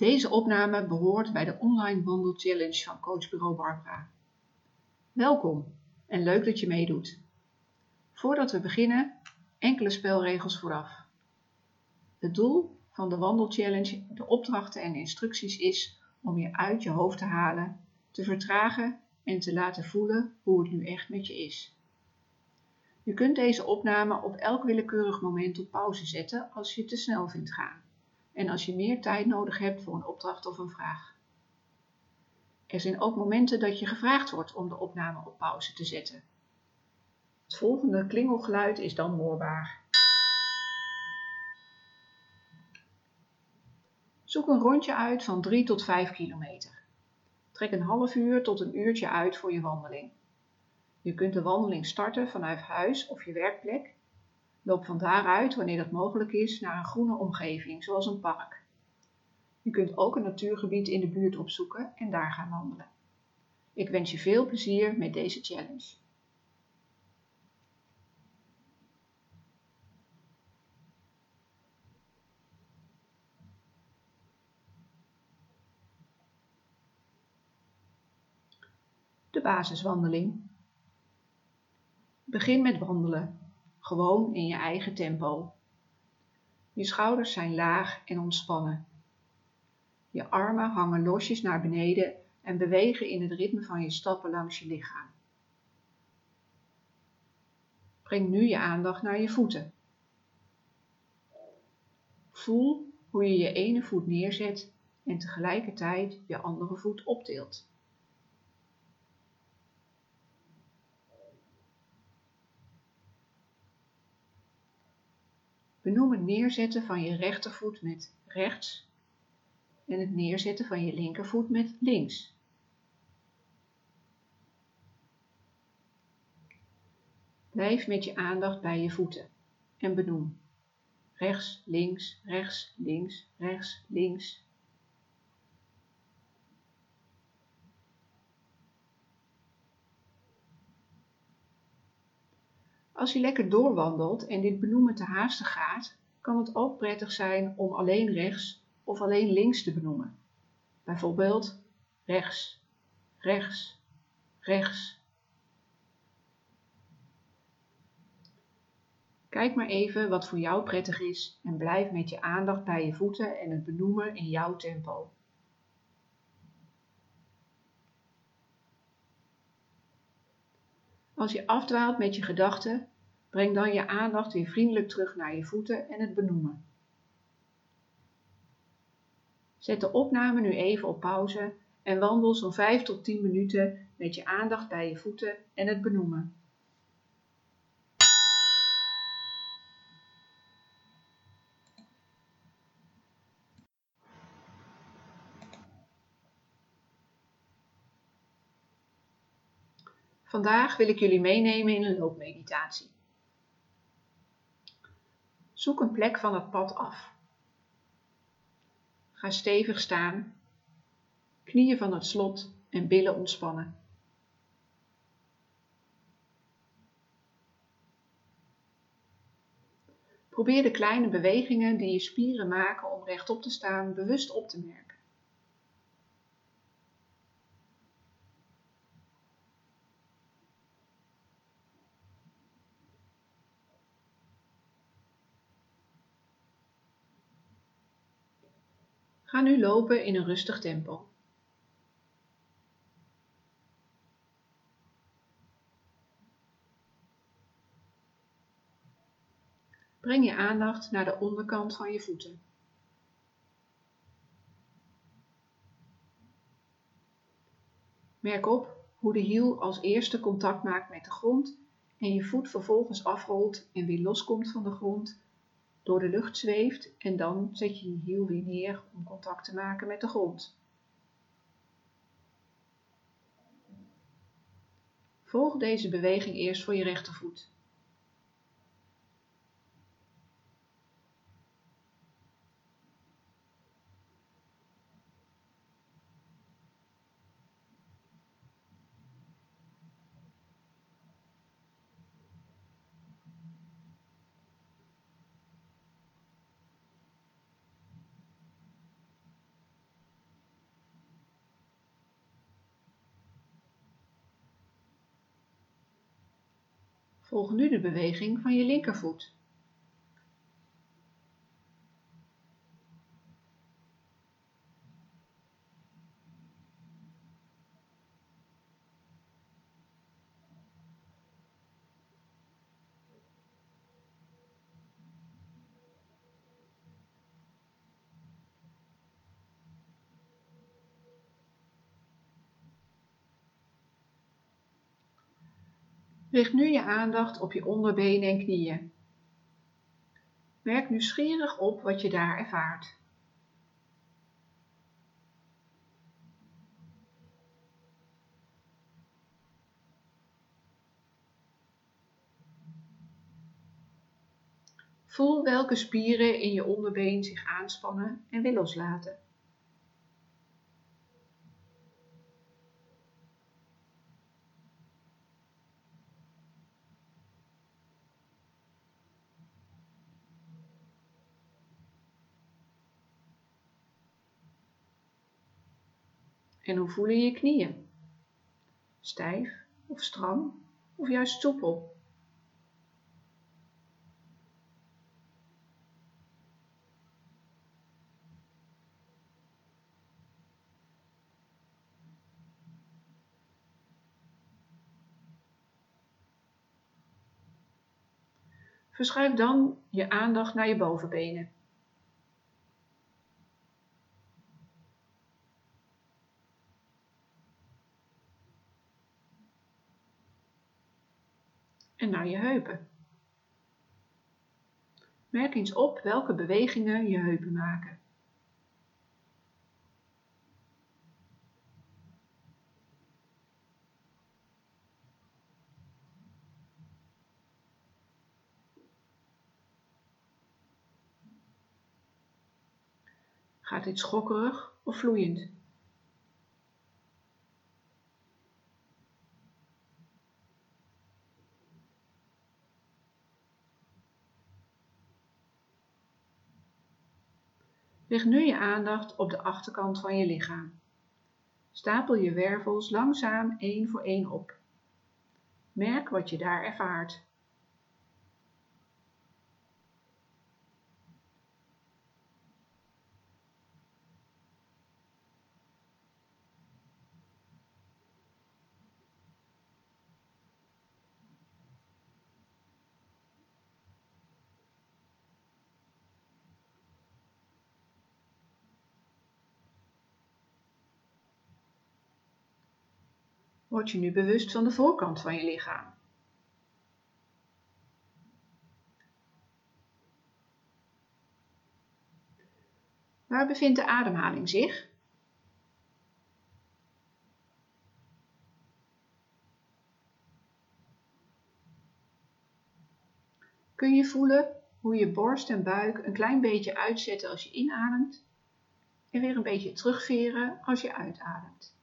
Deze opname behoort bij de online wandel challenge van coachbureau Barbara. Welkom en leuk dat je meedoet. Voordat we beginnen, enkele spelregels vooraf. Het doel van de wandelchallenge, de opdrachten en instructies is om je uit je hoofd te halen, te vertragen en te laten voelen hoe het nu echt met je is. Je kunt deze opname op elk willekeurig moment op pauze zetten als je te snel vindt gaan en als je meer tijd nodig hebt voor een opdracht of een vraag. Er zijn ook momenten dat je gevraagd wordt om de opname op pauze te zetten. Het volgende klingelgeluid is dan hoorbaar. Zoek een rondje uit van 3 tot 5 kilometer. Trek een half uur tot een uurtje uit voor je wandeling. Je kunt de wandeling starten vanuit huis of je werkplek. Loop van daaruit, wanneer dat mogelijk is, naar een groene omgeving, zoals een park. Je kunt ook een natuurgebied in de buurt opzoeken en daar gaan wandelen. Ik wens je veel plezier met deze challenge. De basiswandeling. Begin met wandelen, gewoon in je eigen tempo. Je schouders zijn laag en ontspannen. Je armen hangen losjes naar beneden en bewegen in het ritme van je stappen langs je lichaam. Breng nu je aandacht naar je voeten. Voel hoe je je ene voet neerzet en tegelijkertijd je andere voet optilt. Benoem het neerzetten van je rechtervoet met rechts en het neerzetten van je linkervoet met links. Blijf met je aandacht bij je voeten en benoem rechts, links, rechts, links, rechts, links. Als je lekker doorwandelt en dit benoemen te haastig gaat, kan het ook prettig zijn om alleen rechts of alleen links te benoemen. Bijvoorbeeld rechts, rechts, rechts. Kijk maar even wat voor jou prettig is en blijf met je aandacht bij je voeten en het benoemen in jouw tempo. Als je afdwaalt met je gedachten, breng dan je aandacht weer vriendelijk terug naar je voeten en het benoemen. Zet de opname nu even op pauze en wandel zo'n 5 tot 10 minuten met je aandacht bij je voeten en het benoemen. Vandaag wil ik jullie meenemen in een loopmeditatie. Zoek een plek van het pad af. Ga stevig staan, knieën van het slot en billen ontspannen. Probeer de kleine bewegingen die je spieren maken om rechtop te staan bewust op te merken. Ga nu lopen in een rustig tempo. Breng je aandacht naar de onderkant van je voeten. Merk op hoe de hiel als eerste contact maakt met de grond en je voet vervolgens afrolt en weer loskomt van de grond door de lucht zweeft en dan zet je je hiel weer neer om contact te maken met de grond. Volg deze beweging eerst voor je rechtervoet. Volg nu de beweging van je linkervoet. Richt nu je aandacht op je onderbenen en knieën. Merk nieuwsgierig op wat je daar ervaart. Voel welke spieren in je onderbeen zich aanspannen en weer loslaten. En hoe voelen je knieën? Stijf of stram of juist soepel? Verschuif dan je aandacht naar je bovenbenen. en je heupen. Merk eens op welke bewegingen je heupen maken. Gaat dit schokkerig of vloeiend? Richt nu je aandacht op de achterkant van je lichaam. Stapel je wervels langzaam één voor één op. Merk wat je daar ervaart. Word je nu bewust van de voorkant van je lichaam. Waar bevindt de ademhaling zich? Kun je voelen hoe je borst en buik een klein beetje uitzetten als je inademt en weer een beetje terugveren als je uitademt?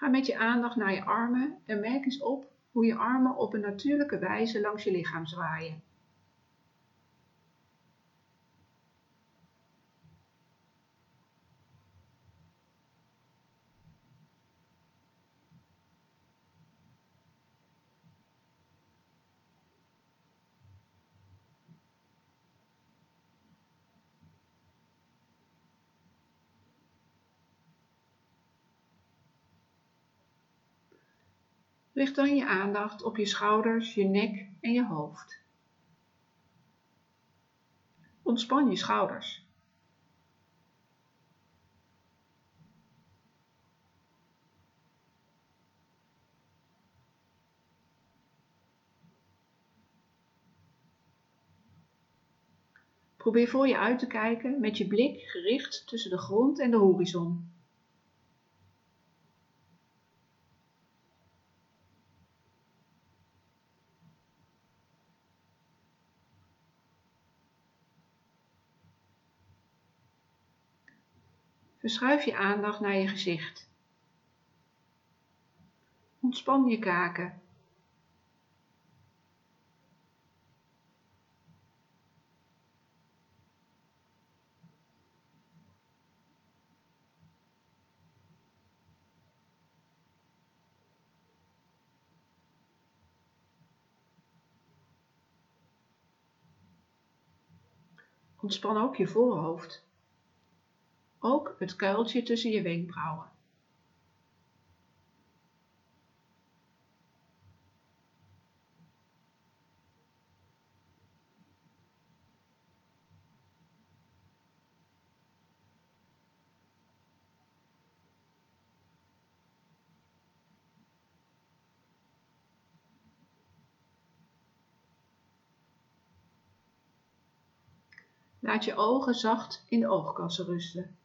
Ga met je aandacht naar je armen en merk eens op hoe je armen op een natuurlijke wijze langs je lichaam zwaaien. Richt dan je aandacht op je schouders, je nek en je hoofd. Ontspan je schouders. Probeer voor je uit te kijken met je blik gericht tussen de grond en de horizon. Verschuif je aandacht naar je gezicht. Ontspan je kaken. Ontspan ook je voorhoofd. Ook het kuiltje tussen je wenkbrauwen. Laat je ogen zacht in de oogkassen rusten.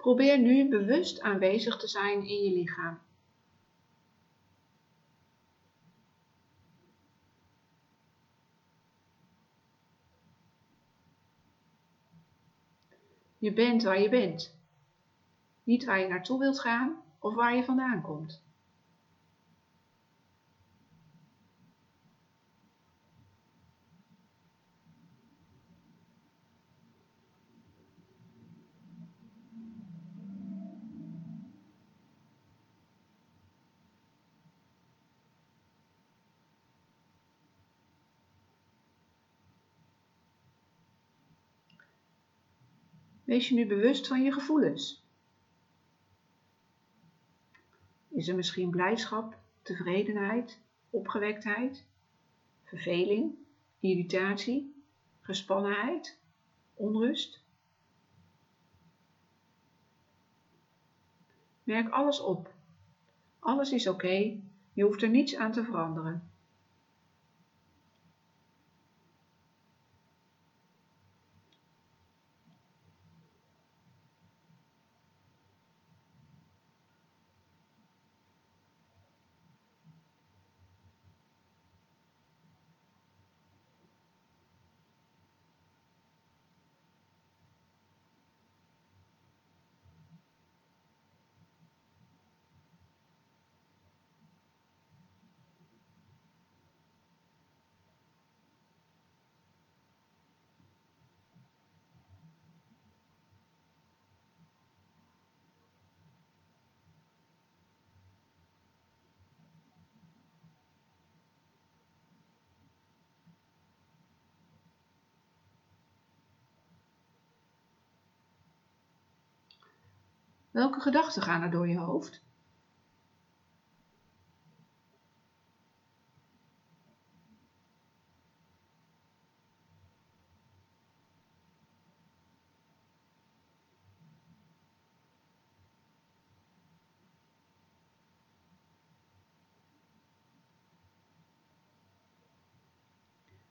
Probeer nu bewust aanwezig te zijn in je lichaam. Je bent waar je bent. Niet waar je naartoe wilt gaan of waar je vandaan komt. Wees je nu bewust van je gevoelens. Is er misschien blijdschap, tevredenheid, opgewektheid, verveling, irritatie, gespannenheid, onrust? Merk alles op. Alles is oké, je hoeft er niets aan te veranderen. Welke gedachten gaan er door je hoofd?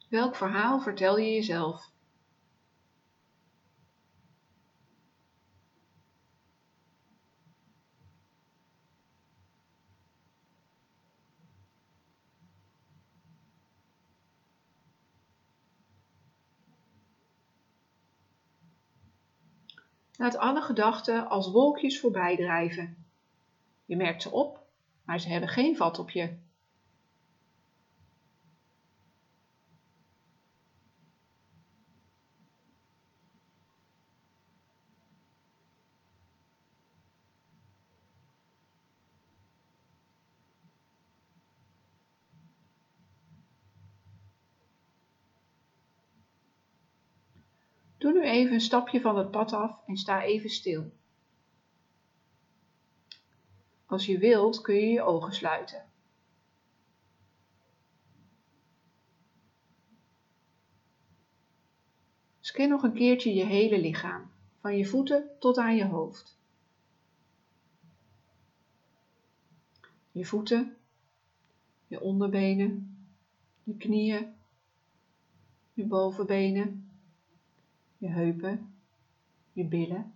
Welk verhaal vertel je jezelf? Laat alle gedachten als wolkjes voorbij drijven. Je merkt ze op, maar ze hebben geen vat op je. Doe nu even een stapje van het pad af en sta even stil. Als je wilt kun je je ogen sluiten. Scan nog een keertje je hele lichaam, van je voeten tot aan je hoofd. Je voeten, je onderbenen, je knieën, je bovenbenen, je heupen, je billen.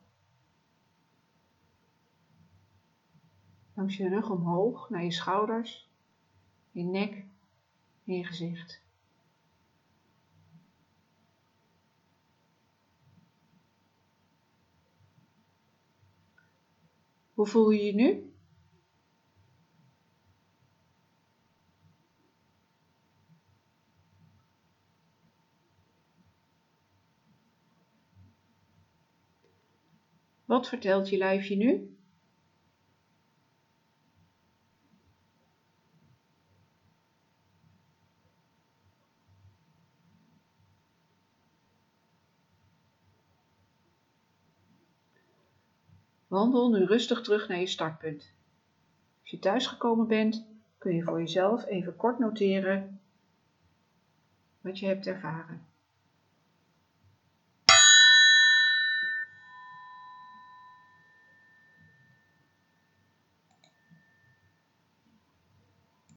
Langs je rug omhoog naar je schouders, je nek en je gezicht. Hoe voel je je nu? Wat vertelt je lijfje nu? Wandel nu rustig terug naar je startpunt. Als je thuisgekomen bent, kun je voor jezelf even kort noteren wat je hebt ervaren.